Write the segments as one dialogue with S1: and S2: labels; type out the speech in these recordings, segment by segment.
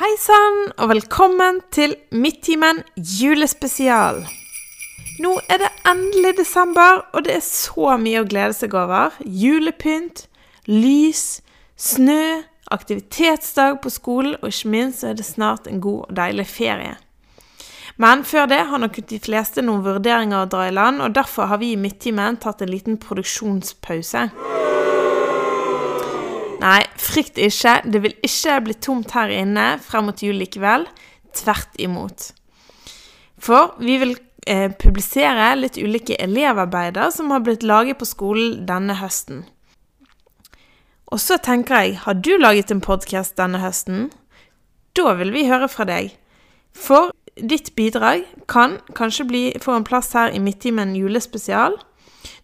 S1: Hei sann, og velkommen til Midttimen julespesial. Nå er det endelig desember, og det er så mye å glede seg over. Julepynt, lys, snø, aktivitetsdag på skolen, og ikke minst er det snart en god og deilig ferie. Men før det har nok de fleste noen vurderinger å dra i land, og derfor har vi i Midttimen tatt en liten produksjonspause. Nei, frykt ikke, det vil ikke bli tomt her inne frem mot jul likevel. Tvert imot. For vi vil eh, publisere litt ulike elevarbeider som har blitt laget på skolen denne høsten. Og så tenker jeg, har du laget en podkast denne høsten? Da vil vi høre fra deg. For ditt bidrag kan kanskje bli, få en plass her i Midttimen julespesial.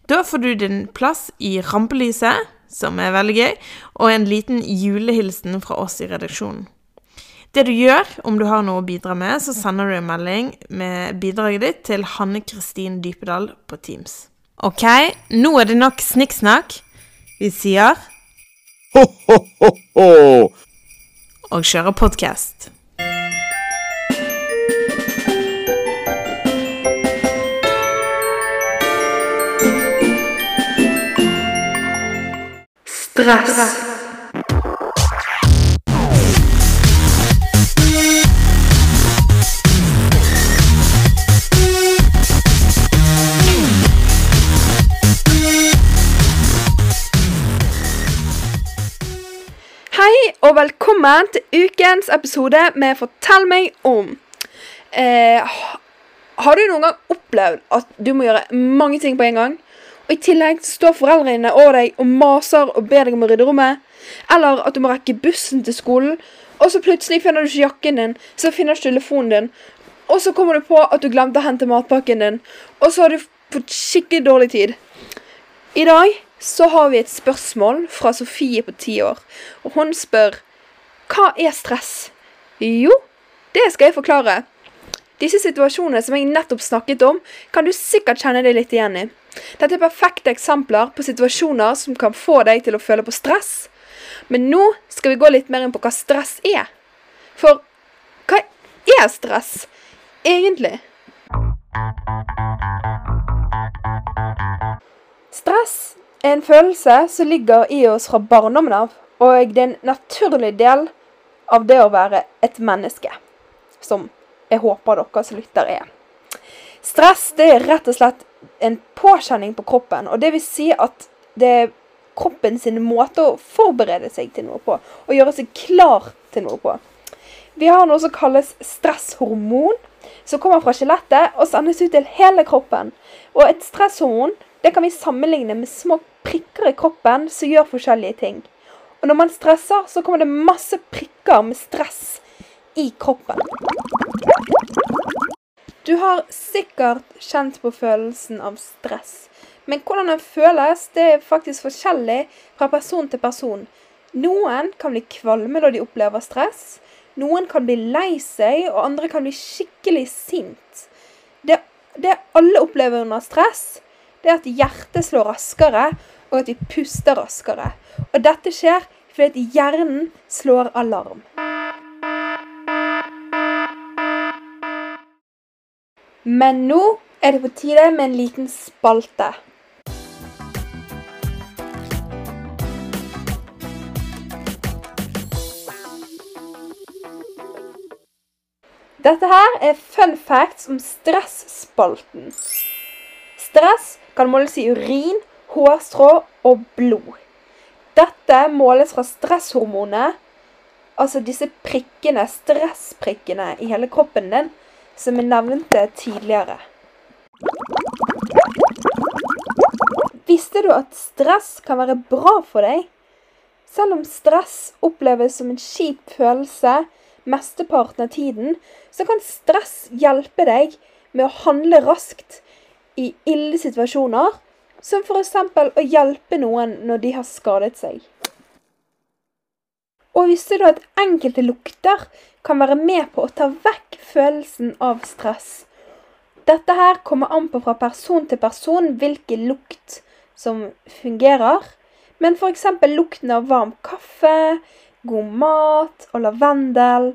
S1: Da får du din plass i rampelyset som er veldig gøy, og en liten julehilsen fra oss i redaksjonen. Det du gjør, om du har noe å bidra med, så sender du en melding med bidraget ditt til Hanne Kristin Dypedal på Teams. OK, nå er det nok snikksnakk. Vi sier
S2: Ho, ho, ho, ho!
S1: og kjører podkast. Stress.
S3: Og velkommen til ukens episode med Fortell meg om. Eh, har du noen gang opplevd at du må gjøre mange ting på en gang? Og i tillegg står foreldrene over deg og maser og ber deg om å rydde rommet? Eller at du må rekke bussen til skolen, og så plutselig finner du ikke jakken din, så finner du ikke telefonen din, og så kommer du på at du glemte å hente matpakken din, og så har du fått skikkelig dårlig tid. I dag så har vi et spørsmål fra Sofie på ti år, og hun spør Hva er stress? Jo, det skal jeg forklare. Disse situasjonene som jeg nettopp snakket om, kan du sikkert kjenne deg litt igjen i. Dette er perfekte eksempler på situasjoner som kan få deg til å føle på stress. Men nå skal vi gå litt mer inn på hva stress er. For hva er stress egentlig? Stress er en følelse som ligger i oss fra barndommen av, og det er en naturlig del av det å være et menneske. Som jeg håper dere som lytter er. Stress det er rett og slett en påkjenning på kroppen, og det vil si at det er kroppen sin måte å forberede seg til noe på, og gjøre seg klar til noe på. Vi har noe som kalles stresshormon, som kommer fra skjelettet og sendes ut til hele kroppen. Og et stresshormon det kan vi sammenligne med små prikker i kroppen som gjør forskjellige ting. Og når man stresser, så kommer det masse prikker med stress i kroppen. Du har sikkert kjent på følelsen av stress. Men hvordan den føles, det er faktisk forskjellig fra person til person. Noen kan bli kvalme når de opplever stress. Noen kan bli lei seg, og andre kan bli skikkelig sint. Det, det alle opplever under stress, det er at hjertet slår raskere, og at vi puster raskere. Og dette skjer fordi hjernen slår alarm. Men nå er det på tide med en liten spalte. Dette her er fun facts om stresspalten. Stress kan måles i urin, hårstrå og blod. Dette måles fra stresshormonet, altså disse prikkene, stressprikkene i hele kroppen din, som jeg nevnte tidligere. Visste du at stress kan være bra for deg? Selv om stress oppleves som en kjip følelse mesteparten av tiden, så kan stress hjelpe deg med å handle raskt i ille situasjoner, som f.eks. å hjelpe noen når de har skadet seg. Og visste du at enkelte lukter kan være med på å ta vekk følelsen av stress? Dette her kommer an på fra person til person hvilken lukt som fungerer. Men f.eks. lukten av varm kaffe, god mat og lavendel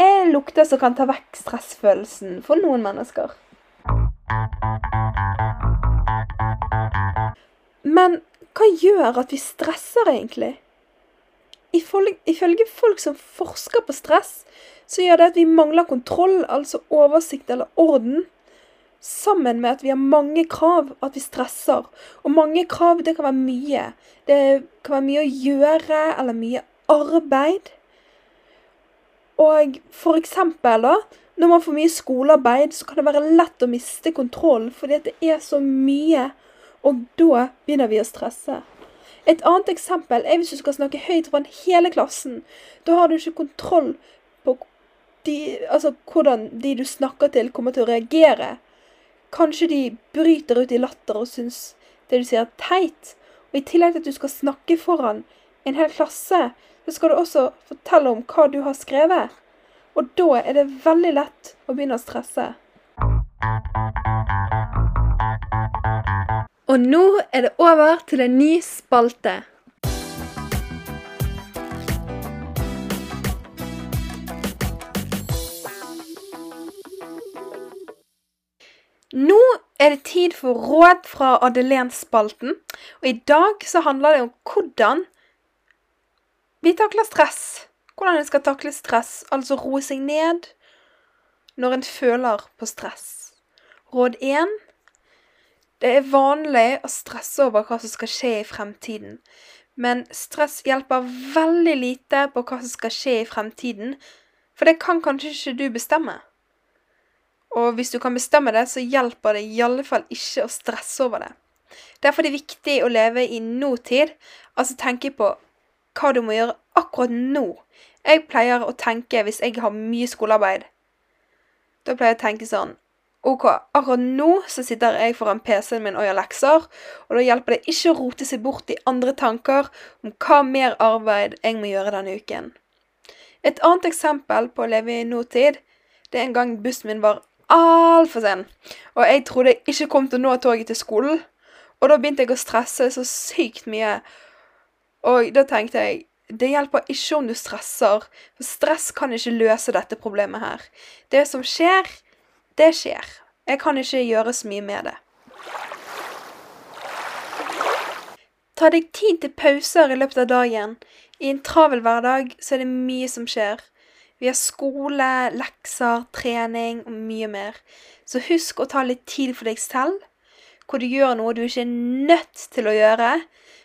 S3: er lukter som kan ta vekk stressfølelsen for noen mennesker. Men hva gjør at vi stresser, egentlig? Ifølge, folk som forsker på stress, så gjør det at vi mangler kontroll, altså oversikt eller orden. Sammen med at vi har mange krav, at vi stresser. Og mange krav, det kan være mye. Det kan være mye å gjøre, eller mye arbeid. Og for eksempel, da, når man får mye skolearbeid, så kan det være lett å miste kontroll fordi det er så mye. Og da begynner vi å stresse. Et annet eksempel er hvis du skal snakke høyt foran hele klassen. Da har du ikke kontroll på de, altså, hvordan de du snakker til, kommer til å reagere. Kanskje de bryter ut i latter og syns det du sier er teit. Og i tillegg til at du skal snakke foran en hel klasse, så skal du også fortelle om hva du har skrevet. Og da er det veldig lett å begynne å stresse. Og nå er det over til en ny spalte. Nå er det tid for råd fra Adelén-spalten. Og i dag så handler det om hvordan vi takler stress. Hvordan en skal takle stress, altså roe seg ned når en føler på stress. Råd 1. Det er vanlig å stresse over hva som skal skje i fremtiden. Men stress hjelper veldig lite på hva som skal skje i fremtiden, for det kan kanskje ikke du bestemme. Og hvis du kan bestemme det, så hjelper det i alle fall ikke å stresse over det. Derfor er det viktig å leve i nåtid, altså tenke på hva du må gjøre akkurat nå. Jeg pleier å tenke hvis jeg har mye skolearbeid. Da pleier jeg å tenke sånn OK, akkurat nå så sitter jeg foran PC-en min og gjør lekser, og da hjelper det ikke å rote seg bort i andre tanker om hva mer arbeid jeg må gjøre denne uken. Et annet eksempel på å leve i nåtid, det er en gang bussen min var altfor sen, og jeg trodde jeg ikke kom til å nå toget til skolen, og da begynte jeg å stresse så sykt mye, og da tenkte jeg det hjelper ikke om du stresser, for stress kan ikke løse dette problemet her. Det som skjer, det skjer. Jeg kan ikke gjøre så mye med det. Ta deg tid til pauser i løpet av dagen. I en travel hverdag så er det mye som skjer. Vi har skole, lekser, trening og mye mer. Så husk å ta litt tid for deg selv, hvor du gjør noe du ikke er nødt til å gjøre,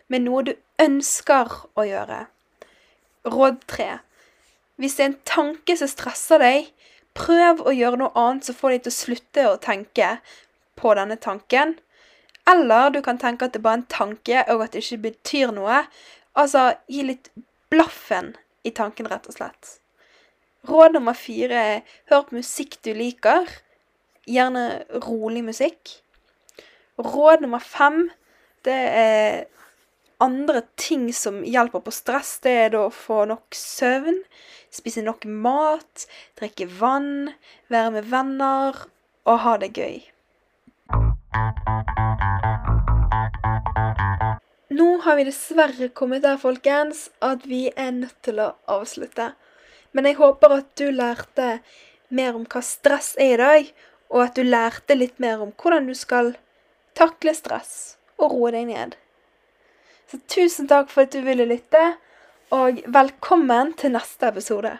S3: men noe du ønsker å gjøre. Råd tre. Hvis det er en tanke som stresser deg, prøv å gjøre noe annet som får deg til å slutte å tenke på denne tanken. Eller du kan tenke at det bare er en tanke, og at det ikke betyr noe. Altså, gi litt blaffen i tanken, rett og slett. Råd nummer fire er hør på musikk du liker. Gjerne rolig musikk. Råd nummer fem det er andre ting som hjelper på stress, det er da å få nok søvn, spise nok mat, drikke vann, være med venner og ha det gøy. Nå har vi dessverre kommet der, folkens, at vi er nødt til å avslutte. Men jeg håper at du lærte mer om hva stress er i dag, og at du lærte litt mer om hvordan du skal takle stress og roe deg ned. Så tusen takk for at du ville lytte, og velkommen til neste episode.